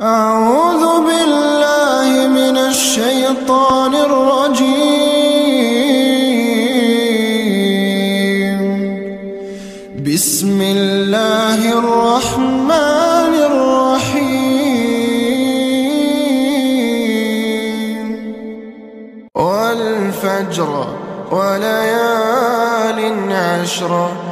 أعوذ بالله من الشيطان الرجيم. بسم الله الرحمن الرحيم. والفجر وليال عشر.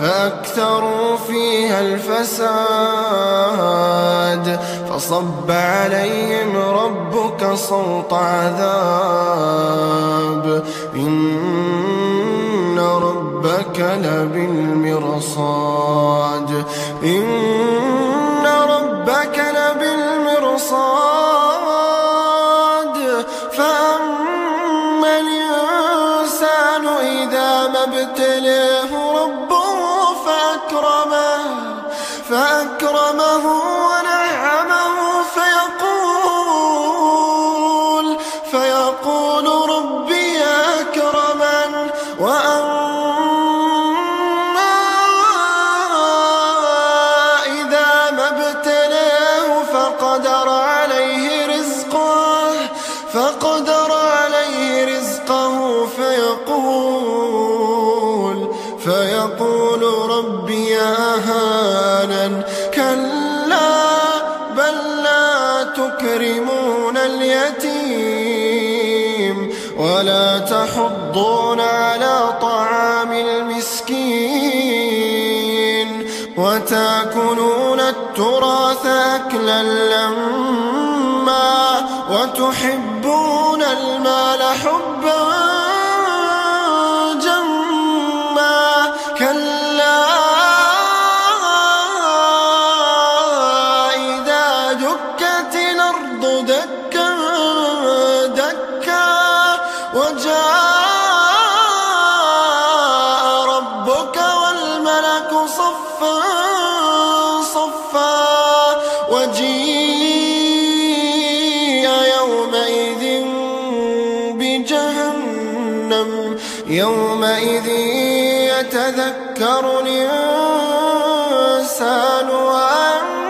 فأكثروا فيها الفساد. فصب عليهم ربك صوت عذاب. إن ربك لبالمرصاد. إن ربك لبالمرصاد. فأما الإنسان إذا ما ابتليه ربه فأكرمه فأكرمه ونعمه. كلا بل لا تكرمون اليتيم ولا تحضون على طعام المسكين وتأكلون التراث أكلا لما وتحبون المال حبا. دكا دكا. وجاء ربك والملك صفا صفا. وجيء يومئذ بجهنم يومئذ يتذكر الإنسان وأنى